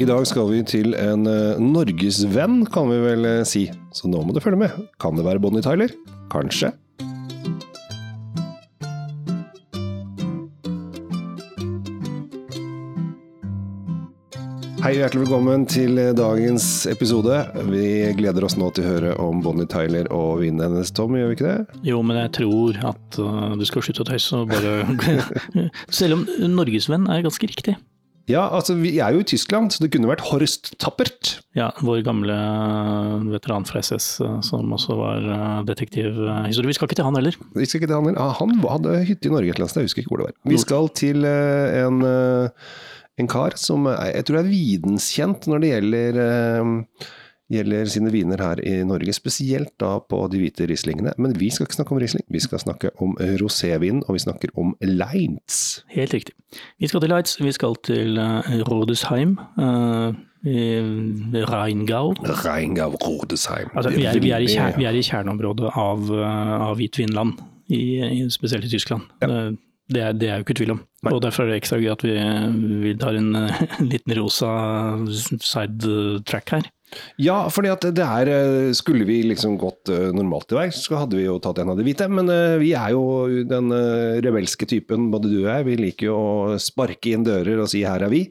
I dag skal vi til en uh, norgesvenn, kan vi vel uh, si. Så nå må du følge med. Kan det være Bonnie Tyler? Kanskje. Hei og hjertelig velkommen til dagens episode. Vi gleder oss nå til å høre om Bonnie Tyler og vinen hennes, Tom, gjør vi ikke det? Jo, men jeg tror at uh, du skal slutte å tøyse og bare Selv om norgesvenn er ganske riktig. Ja, altså vi er jo i Tyskland, så det kunne vært Horst Tappert. Ja, vår gamle veteran fra SS som også var detektiv. Vi skal ikke til han heller. Vi skal ikke til Han heller. Ah, han hadde hytte i Norge et eller annet sted, jeg husker ikke hvor det var. Vi skal til en en kar som jeg tror er videnskjent når det gjelder, gjelder sine viner her i Norge. Spesielt da på de hvite Rieslingene. Men vi skal ikke snakke om Riesling, vi skal snakke om rosévin, og vi snakker om Leitz. Helt riktig. Vi skal til Leitz, vi skal til uh, Rodesheim. Uh, Reingau. Rheingau, Rodesheim. Altså, vi, er, vi, er kjern, vi, er, i kjerneområdet av, av hvitvinland, i, i, spesielt i Tyskland. Ja. Det er, det er jo ikke tvil om. Nei. Og Derfor er det ekstra gøy at vi, vi tar en, en liten rosa sidetrack her. Ja, fordi at det her Skulle vi liksom gått normalt til verks, så hadde vi jo tatt en av de hvite. Men vi er jo den rebelske typen, både du og jeg. Vi liker jo å sparke inn dører og si 'her er vi'.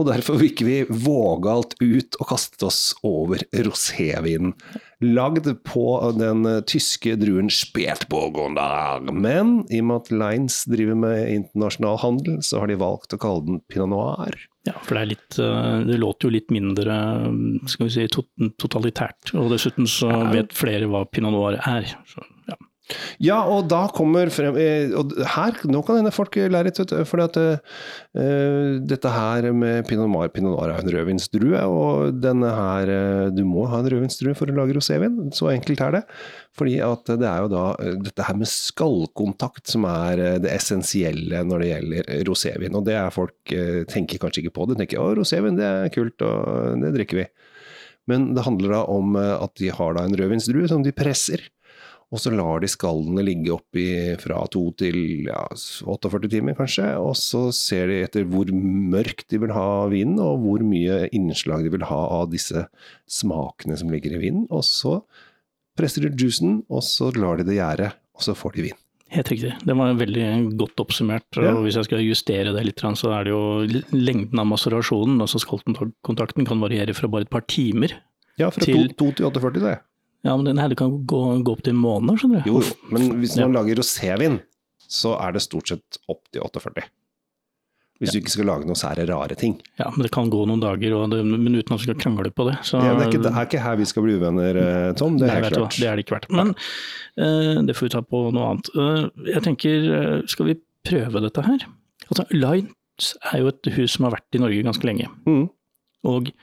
Og derfor gikk vi vågalt ut og kastet oss over rosévinen. Lagd på den tyske druen Spätburgunder. Men i og med at Lines driver med internasjonal handel, så har de valgt å kalle den pinot noir. Ja, for det, er litt, det låter jo litt mindre skal vi si, totalitært. Og dessuten så vet flere hva pinot noir er. Så, ja. Og da kommer frem Og her, nå kan hende folk lære litt, for uh, dette her med pinot noir Pinot noir er en rødvinsdrue, og denne her Du må ha en rødvinsdrue for å lage rosévin. Så enkelt er det. Fordi at det er jo da dette her med skallkontakt som er det essensielle når det gjelder rosévin. Og det er folk uh, tenker kanskje ikke på. De tenker å, rosévin det er kult, og det drikker vi. Men det handler da om at de har da en rødvinsdrue som de presser. Og så lar de skallene ligge oppi fra to til ja, 48 timer, kanskje. Og så ser de etter hvor mørkt de vil ha vinen, og hvor mye innslag de vil ha av disse smakene som ligger i vinen. Og så presser de juicen, og så lar de det gjære, og så får de vin. Helt riktig. Det var veldig godt oppsummert. Ja. og Hvis jeg skal justere det litt, så er det jo lengden av maserasjonen, altså skallkontakten, kan variere fra bare et par timer. Ja, fra til, 2 til 48, det. Ja, men den her kan gå, gå opp til måneder, skjønner du. Jo, men hvis man ja. lager rosévin, så er det stort sett opp til 48. Hvis ja. du ikke skal lage noen sære rare ting. Ja, men det kan gå noen dager, det, men uten at vi skal krangle på det. Så, ja, det, er ikke, det, er ikke, her vi skal bli uvenner, eh, Tom. Det er helt klart. Det er det ikke verdt. Men uh, det får vi ta på noe annet. Uh, jeg tenker, uh, skal vi prøve dette her? Altså, Lines er jo et hus som har vært i Norge ganske lenge. Mm. Og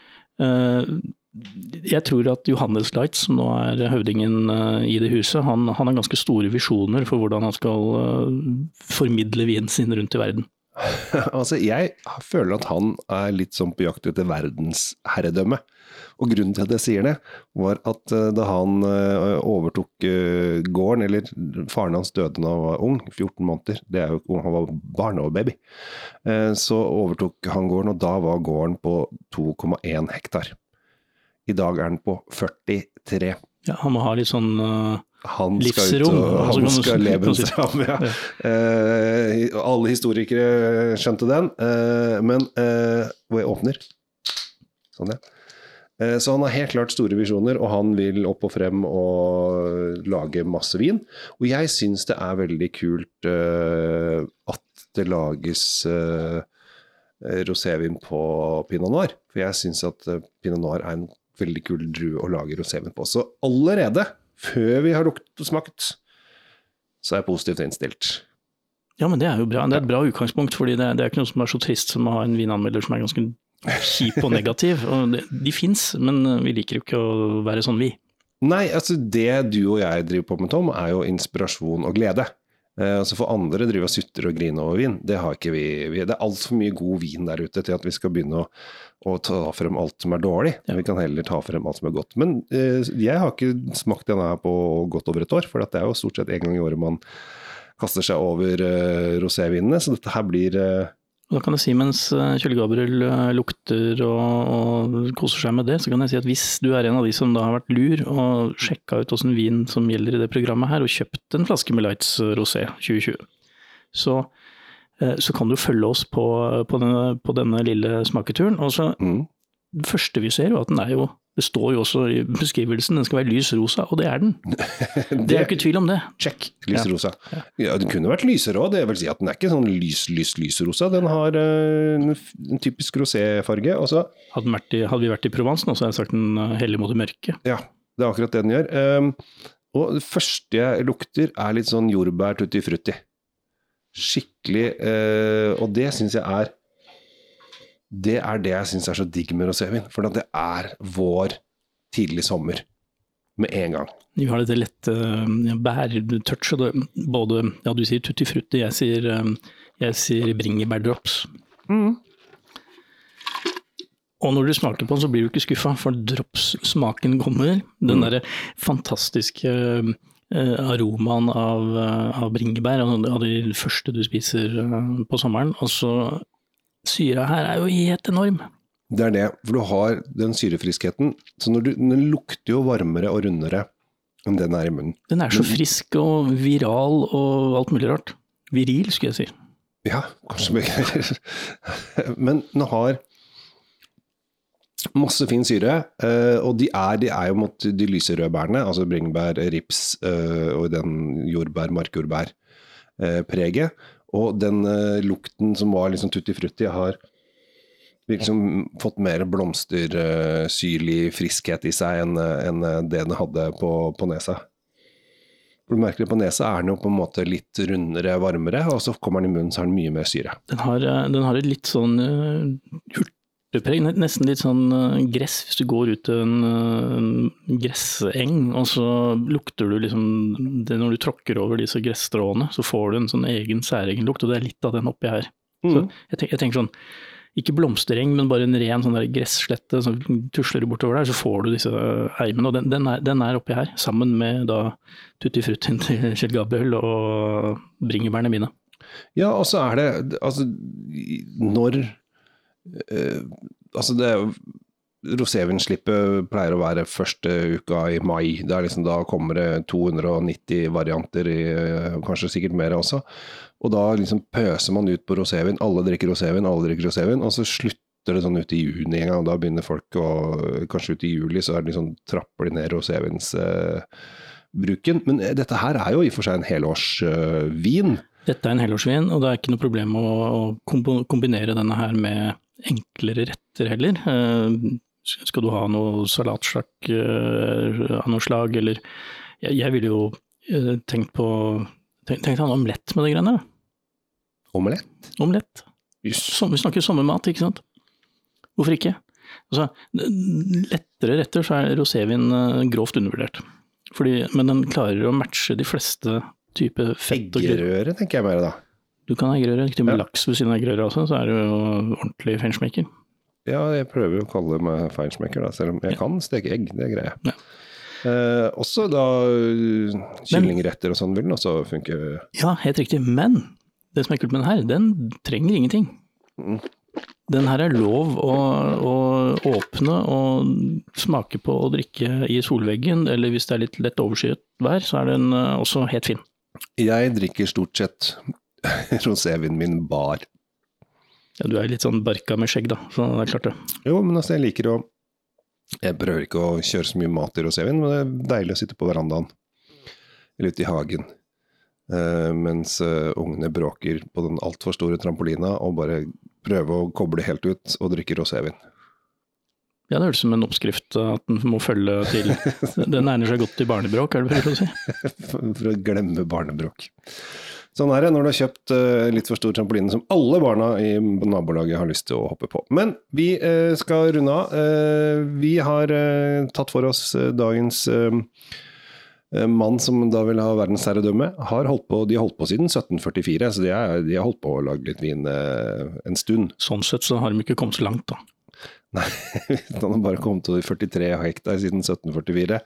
jeg tror at Johannes Light, som nå er høvdingen eh, i det huset, han, han har ganske store visjoner for hvordan han skal eh, formidle vinen sin rundt i verden. altså, jeg føler at han er litt sånn på jakt etter verdensherredømme. Og grunnen til at jeg sier det, var at eh, da han overtok gården, eller faren hans døde da han var ung, 14 måneder, det er jo han var barn og baby, så overtok han gården, og da var gården på 2,1 hektar. I dag er den på 43. Ja, han må ha litt sånn uh, han livsrom. Ut, han altså, skal lebensram, ja. ja. Uh, alle historikere skjønte den, uh, men hvor jeg åpner Sånn, ja. Så han har helt klart store visjoner, og han vil opp og frem og lage masse vin. Og jeg syns det er veldig kult at det lages rosévin på pinot noir. For jeg syns at pinot noir er en veldig kul drue å lage rosévin på. Så allerede, før vi har luktet og smakt, så er jeg positivt innstilt. Ja, men det er jo bra. Det er et bra utgangspunkt, fordi det, det er ikke noe som er så trist som å ha en vinanmelder som er ganske kjip og negativ. Og de, de fins, men vi liker jo ikke å være sånn, vi. Nei, altså det du og jeg driver på med, Tom, er jo inspirasjon og glede. Eh, altså For andre drive og sutre og grine over vin, det har ikke vi. vi det er altfor mye god vin der ute til at vi skal begynne å, å ta frem alt som er dårlig. Ja. Vi kan heller ta frem alt som er godt. Men eh, jeg har ikke smakt denne her på godt over et år, for det er jo stort sett en gang i året man kaster seg over eh, rosévinene. Så dette her blir eh, Da kan jeg si mens eh, Kjell Gabriel eh, lukter og, og, koser seg med det, så kan jeg si at hvis du er en av de som da har vært lur og sjekka ut åssen vin som gjelder i det programmet her, og kjøpt en flaske med Lights Rosé 2020, så, eh, så kan du følge oss på, på, denne, på denne, lille smaketuren. Og så, mm. Det første vi ser, er at den er jo det står jo også i beskrivelsen den skal være lys rosa, og det er den. det er jo ikke tvil om det. Check, lys rosa. Ja. ja. Den kunne vært lysere òg, det vil si at den er ikke sånn lys, lys, lysrosa. Den har uh, en typisk roséfarge. Hadde, hadde, vi vært i Provence nå, så hadde jeg sagt den uh, heller mot det mørke. Ja, det er akkurat det den gjør. Um, og det første jeg lukter er litt sånn jordbær tutti frutti. Skikkelig uh, Og det syns jeg er det er det jeg syns er så digg med rosévin. For det er vår tidlig sommer med en gang. Vi har dette lette uh, bærtouchet. Både ja, du sier tutti frutti, jeg sier, uh, jeg sier bringebærdrops. Mm. Og når du smaker på den, så blir du ikke skuffa, for dropssmaken kommer. Den mm. derre fantastiske uh, aromaen av, av bringebær, av de første du spiser på sommeren. Og så syra her er jo helt enorm. Det er det, for du har den syrefriskheten. Så du, den lukter jo varmere og rundere enn den er i munnen. Den er så frisk og viral og alt mulig rart. Viril, skulle jeg si. Ja, kanskje begge Men den har masse fin syre, eh, og de er, de er jo mot de lyse røde bærene, altså bringebær, rips eh, og den jordbær, markjordbær-preget. Eh, og den uh, lukten som var liksom tutti frutti, har liksom fått mer blomstersyrlig uh, friskhet i seg enn en det den hadde på, på nesa. Du merker det På nesa er den jo på en måte litt rundere, varmere, og så kommer den i munnen så har den mye mer syre. Den har, eh, den har et litt sånn urtepreg, nesten litt sånn uh, gress. Hvis du går ut til en, en gresseng, og så lukter du liksom det Når du tråkker over disse gresstråene, så får du en sånn egen særegen lukt, og det er litt av den oppi her. Mm. Så jeg, tenker, jeg tenker sånn ikke blomstereng, men bare en ren sånn der gresslette. Så tusler bortover der, så får du disse eimene. Og den, den, er, den, er, oppi her, sammen med da tutti fruttien til Kjell Gabriel og bringebærene mine. Ja, og så er det Altså, når eh, altså det Rosévinslippet pleier å være første uka i mai. Det er liksom, da kommer det 290 varianter, i, eh, kanskje sikkert mer også. Og da liksom pøser man ut på rosévin. Alle drikker rosévin, alle drikker rosévin. Og så slutter det sånn ut i juni en gang. Og da begynner folk å Kanskje ut i juli så er det liksom, trapper de ned rosévinsbruken. Eh, Men dette her er jo i og for seg en helårsvin. Eh, dette er en helårsvin, og det er ikke noe problem å kombinere denne her med enklere retter heller. Eh, skal du ha noe salatslakk eh, av noe slag, eller Jeg, jeg ville jo eh, tenkt på Tenkt å en omelett med de greiene. Omelett? Omelett. Som, vi snakker sommermat, ikke sant. Hvorfor ikke? Altså, lettere retter så er rosévin grovt undervurdert. Fordi, men den klarer å matche de fleste typer fett. Eggerøre tenker jeg mer da. Du kan ha eggerøre. Til og med ja. laks ved siden av eggerøre også, så er du jo ordentlig feinschmecker. Ja, jeg prøver jo å kalle meg feinschmecker, da, selv om jeg ja. kan steke egg. Det greier jeg. Ja. Eh, også da kyllingretter og sånn vil den også funke? Ja, helt riktig. Men det som er kult med den her, den trenger ingenting. Mm. Den her er lov å, å, åpne og smake på og drikke i solveggen, eller hvis det er litt lett overskyet vær, så er den eh, også helt fin. Jeg drikker stort sett rosévinen min bar. Ja, du er litt sånn barka med skjegg, da, så det er klart det. Jo, men altså, jeg liker å Jeg prøver ikke å kjøre så mye mat i rosévin, men det er deilig å sitte på verandaen eller ute i hagen. Uh, mens uh, ungene bråker på den altfor store trampolina, og bare prøve å koble helt ut og drikke rosévin. Ja, det høres ut som en oppskrift at den må følge til Den egner seg godt til barnebråk, er det det å si? for å glemme barnebråk. Sånn er det når du har kjøpt uh, litt for stor trampoline som alle barna i nabolaget har lyst til å hoppe på. Men vi uh, skal runde av. Uh, vi har tatt for oss dagens mann som da vil ha verdensherredømme. Har holdt på, de har holdt på siden 1744, så de, er, de har holdt på å lage litt vin en stund. Sånn sett så har de ikke kommet så langt, da. Nei, han har bare kommet til 43 hektar siden 1744.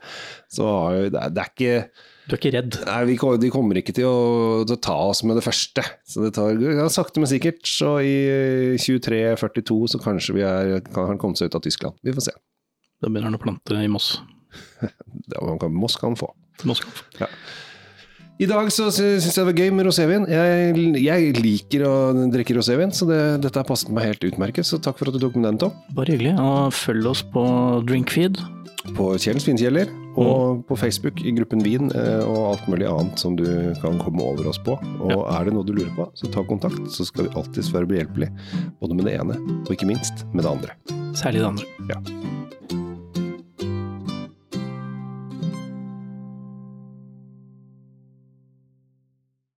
Så det er, det er ikke Du er ikke redd? Nei, vi, De kommer ikke til å, til å, ta oss med det første. Så det tar ja, sakte, men sikkert. Så i 23-42 så kanskje vi er, kan han komme seg ut av Tyskland. Vi får se. Da begynner han å plante i Moss. Moss kan han få. Moss kan få. Ja. I dag så syns jeg det var gøy med rosévin. Jeg, jeg, liker å drikke rosévin, så det, dette har passet meg helt utmerket. Så takk for at du tok med den, Tom. Bare hyggelig. Og følg oss på Drinkfeed. På Kjellens Vinkjeller, og mm. på Facebook i gruppen Vin, eh, og alt mulig annet som du kan komme over oss på. Og ja. er det noe du lurer på, så ta kontakt, så skal vi alltids være behjelpelige. Både med det ene, og ikke minst med det andre. Særlig det andre. Ja.